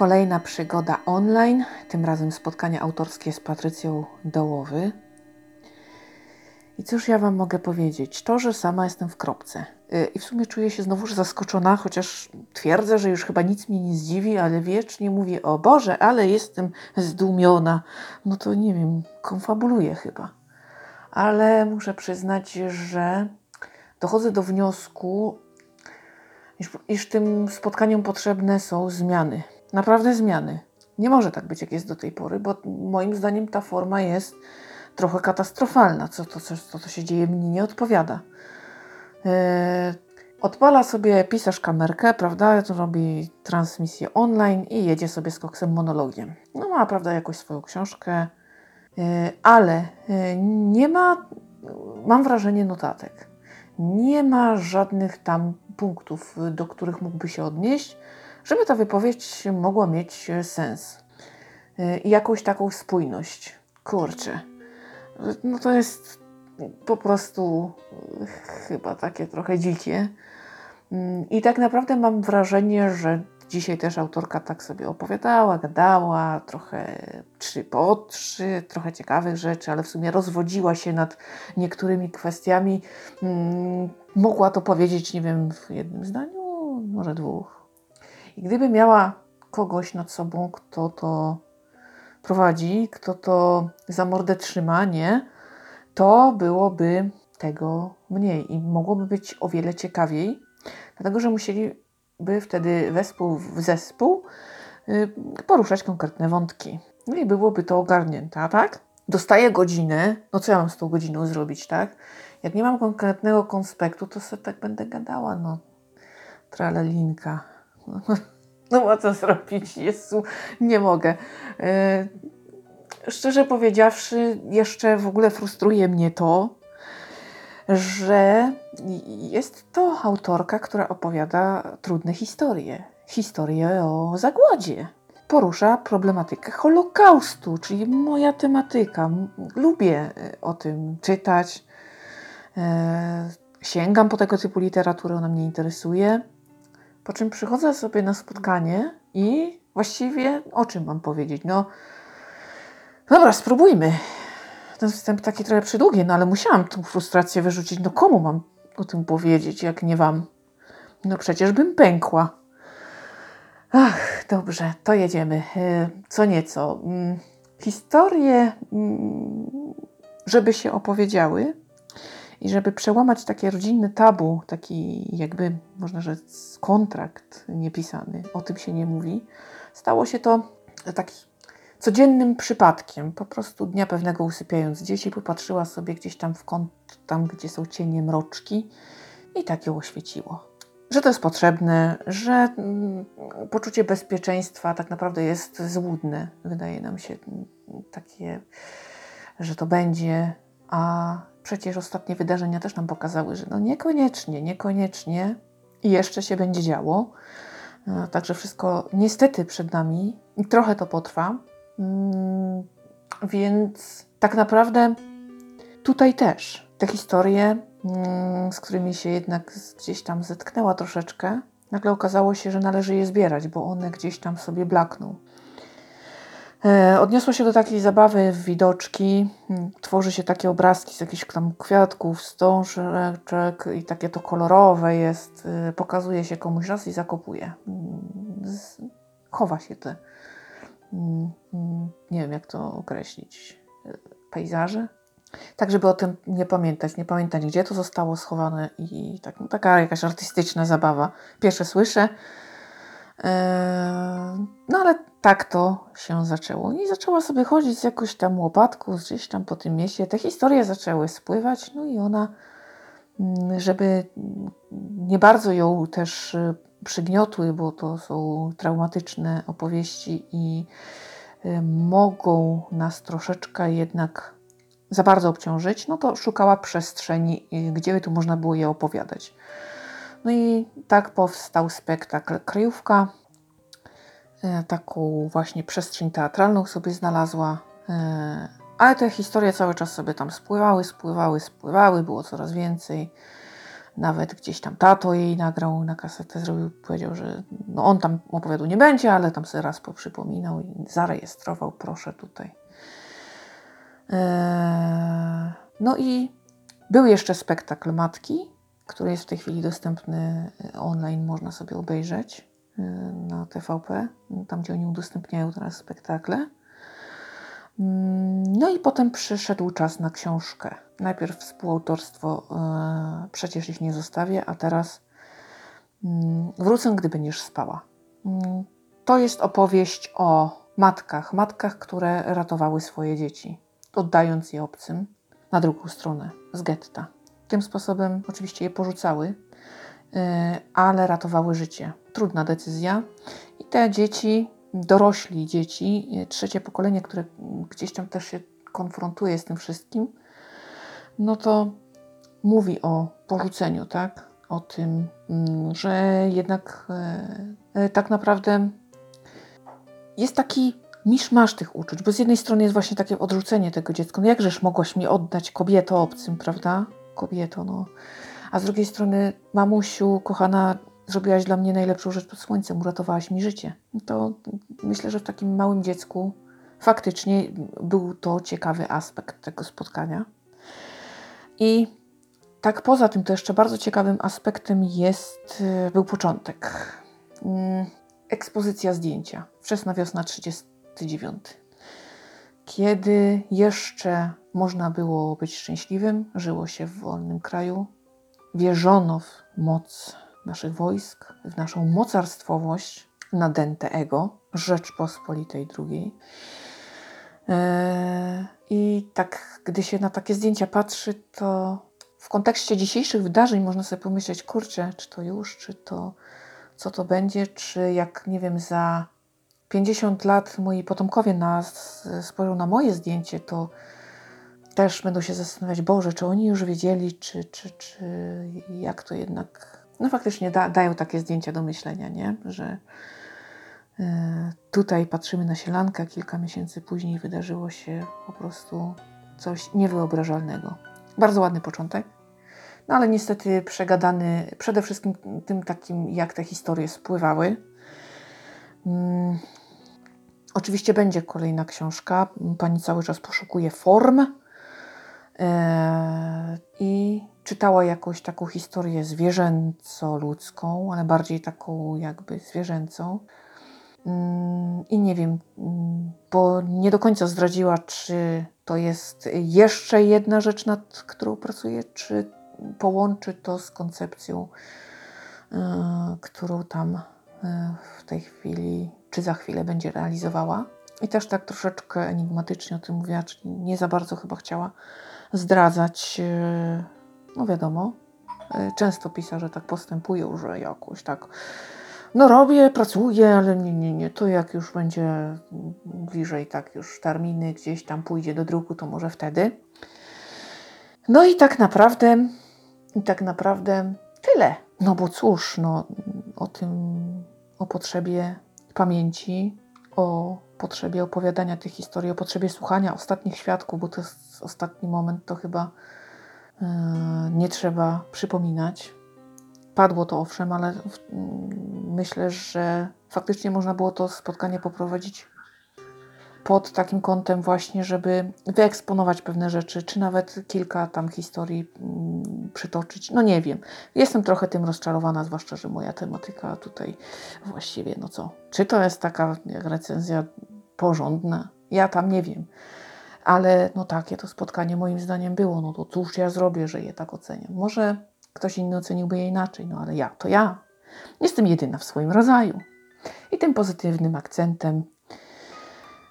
kolejna przygoda online, tym razem spotkanie autorskie z Patrycją Dołowy. I cóż ja Wam mogę powiedzieć? To, że sama jestem w kropce. Y, I w sumie czuję się znowuż zaskoczona, chociaż twierdzę, że już chyba nic mnie nie zdziwi, ale wiecznie mówię, o Boże, ale jestem zdumiona. No to nie wiem, konfabuluję chyba. Ale muszę przyznać, że dochodzę do wniosku, iż, iż tym spotkaniom potrzebne są zmiany. Naprawdę zmiany. Nie może tak być, jak jest do tej pory, bo moim zdaniem ta forma jest trochę katastrofalna. Co to, co, to, co się dzieje, mnie nie odpowiada. Yy, odpala sobie pisarz kamerkę, prawda? Robi transmisję online i jedzie sobie z koksem monologiem. No ma, prawda, jakąś swoją książkę, yy, ale yy, nie ma, mam wrażenie, notatek. Nie ma żadnych tam punktów, do których mógłby się odnieść, żeby ta wypowiedź mogła mieć sens i jakąś taką spójność. Kurczę, no to jest po prostu chyba takie trochę dzikie. I tak naprawdę mam wrażenie, że dzisiaj też autorka tak sobie opowiadała, gadała, trochę trzy po trzy, trochę ciekawych rzeczy, ale w sumie rozwodziła się nad niektórymi kwestiami. Mogła to powiedzieć, nie wiem, w jednym zdaniu, może dwóch. I gdyby miała kogoś nad sobą, kto to prowadzi, kto to za mordę trzyma, nie, to byłoby tego mniej i mogłoby być o wiele ciekawiej, dlatego że musieliby wtedy wespół w zespół y, poruszać konkretne wątki. No i byłoby to ogarnięte, tak? Dostaję godzinę, no co ja mam z tą godziną zrobić, tak? Jak nie mam konkretnego konspektu, to sobie tak będę gadała, no. Tralelinka. No ma co zrobić, Jezu, nie mogę. Yy, szczerze powiedziawszy, jeszcze w ogóle frustruje mnie to, że jest to autorka, która opowiada trudne historie. Historie o zagładzie. Porusza problematykę Holokaustu, czyli moja tematyka. Lubię y, o tym czytać. Yy, sięgam po tego typu literaturę, ona mnie interesuje. Po czym przychodzę sobie na spotkanie i właściwie o czym mam powiedzieć? No, dobra, spróbujmy. Ten wstęp taki trochę przydługi, no ale musiałam tą frustrację wyrzucić. No komu mam o tym powiedzieć, jak nie wam? No przecież bym pękła. Ach, dobrze, to jedziemy. E, co nieco. Mm, historie, mm, żeby się opowiedziały, i żeby przełamać takie rodzinne tabu, taki jakby, można rzec, kontrakt niepisany, o tym się nie mówi, stało się to taki codziennym przypadkiem. Po prostu dnia pewnego usypiając dzieci, popatrzyła sobie gdzieś tam w kąt, tam gdzie są cienie mroczki i tak ją oświeciło. Że to jest potrzebne, że mm, poczucie bezpieczeństwa tak naprawdę jest złudne. Wydaje nam się takie, że to będzie, a przecież ostatnie wydarzenia też nam pokazały, że no niekoniecznie, niekoniecznie i jeszcze się będzie działo. E, także wszystko niestety przed nami i trochę to potrwa. Mm, więc tak naprawdę tutaj też te historie, mm, z którymi się jednak gdzieś tam zetknęła troszeczkę, nagle okazało się, że należy je zbierać, bo one gdzieś tam sobie blakną. E, odniosło się do takiej zabawy w widoczki. Hmm, tworzy się takie obrazki z jakichś tam kwiatków, wstążek i takie to kolorowe jest. E, pokazuje się komuś raz i zakopuje. Hmm, chowa się te, hmm, nie wiem jak to określić, e, pejzaże. Tak, żeby o tym nie pamiętać, nie pamiętać, gdzie to zostało schowane i tak, no, taka jakaś artystyczna zabawa. Pierwsze słyszę, no ale tak to się zaczęło. I zaczęła sobie chodzić z jakąś tam łopatką gdzieś tam po tym mieście. Te historie zaczęły spływać, no i ona, mm, żeby nie bardzo ją też y, przygniotły, bo to są traumatyczne opowieści i y, mogą nas troszeczkę jednak za bardzo obciążyć, no to szukała przestrzeni, y, gdzie by tu można było je opowiadać. No i tak powstał spektakl Kryjówka. E, taką właśnie przestrzeń teatralną sobie znalazła. E, ale te historie cały czas sobie tam spływały, spływały, spływały, było coraz więcej. Nawet gdzieś tam tato jej nagrał na kasetę, zrobił, powiedział, że no on tam opowiadał nie będzie, ale tam sobie raz poprzypominał i zarejestrował, proszę tutaj. Eee, no i był jeszcze spektakl Matki, który jest w tej chwili dostępny online, można sobie obejrzeć na TVP, tam gdzie oni udostępniają teraz spektakle. No i potem przyszedł czas na książkę. Najpierw współautorstwo e, Przecież ich nie zostawię, a teraz mm, Wrócę, gdy będziesz spała. Mm, to jest opowieść o matkach, matkach, które ratowały swoje dzieci, oddając je obcym na drugą stronę, z getta. Tym sposobem oczywiście je porzucały, e, ale ratowały życie. Trudna decyzja. I te dzieci dorośli dzieci, e, trzecie pokolenie, które gdzieś tam też się konfrontuje z tym wszystkim, no to mówi o porzuceniu, tak? O tym, mm, że jednak e, e, tak naprawdę jest taki miszmasz tych uczuć, bo z jednej strony jest właśnie takie odrzucenie tego dziecka. No jakżeż mogłaś mi oddać kobieto obcym, prawda? Kobieto, no. A z drugiej strony, mamusiu, kochana, zrobiłaś dla mnie najlepszą rzecz pod słońcem, uratowałaś mi życie. To myślę, że w takim małym dziecku faktycznie był to ciekawy aspekt tego spotkania. I tak poza tym, to jeszcze bardzo ciekawym aspektem jest, e, był początek. Mm, ekspozycja zdjęcia. Wczesna wiosna 39. Kiedy jeszcze można było być szczęśliwym, żyło się w wolnym kraju, wierzono w moc naszych wojsk, w naszą mocarstwowość, nadęte ego Rzeczpospolitej II. E, I tak, gdy się na takie zdjęcia patrzy, to w kontekście dzisiejszych wydarzeń można sobie pomyśleć, kurczę, czy to już, czy to co to będzie, czy jak, nie wiem, za 50 lat moi potomkowie nas spojrzą na moje zdjęcie, to też będą się zastanawiać, Boże, czy oni już wiedzieli, czy, czy, czy jak to jednak no faktycznie da, dają takie zdjęcia do myślenia, nie? że y, tutaj patrzymy na sielankę, kilka miesięcy później wydarzyło się po prostu coś niewyobrażalnego. Bardzo ładny początek, no ale niestety przegadany przede wszystkim tym takim, jak te historie spływały. Hmm. Oczywiście będzie kolejna książka. Pani cały czas poszukuje form. E, I czytała jakąś taką historię zwierzęco-ludzką, ale bardziej taką jakby zwierzęcą. Mm, I nie wiem, mm, bo nie do końca zdradziła, czy to jest jeszcze jedna rzecz, nad którą pracuje, czy połączy to z koncepcją, e, którą tam e, w tej chwili, czy za chwilę będzie realizowała. I też tak troszeczkę enigmatycznie o tym mówiła, czyli nie za bardzo chyba chciała zdradzać e, no wiadomo, e, często pisarze tak postępują, że jakoś tak no robię, pracuję, ale nie, nie, nie, to jak już będzie bliżej tak już terminy gdzieś tam pójdzie do druku, to może wtedy. No i tak naprawdę, i tak naprawdę tyle. No bo cóż, no o tym, o potrzebie pamięci, o potrzebie opowiadania tych historii, o potrzebie słuchania ostatnich świadków, bo to jest ostatni moment, to chyba E, nie trzeba przypominać. Padło to owszem, ale myślę, że faktycznie można było to spotkanie poprowadzić pod takim kątem właśnie, żeby wyeksponować pewne rzeczy, czy nawet kilka tam historii mm, przytoczyć. No nie wiem. Jestem trochę tym rozczarowana, zwłaszcza, że moja tematyka tutaj właściwie, no co, czy to jest taka recenzja porządna? Ja tam nie wiem. Ale no takie to spotkanie moim zdaniem było. No to cóż ja zrobię, że je tak oceniam. Może ktoś inny oceniłby je inaczej, no ale ja to ja. Jestem jedyna w swoim rodzaju. I tym pozytywnym akcentem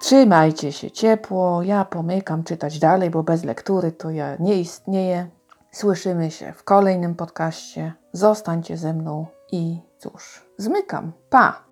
trzymajcie się ciepło. Ja pomykam czytać dalej, bo bez lektury to ja nie istnieję. Słyszymy się w kolejnym podcaście. Zostańcie ze mną i cóż, zmykam. Pa!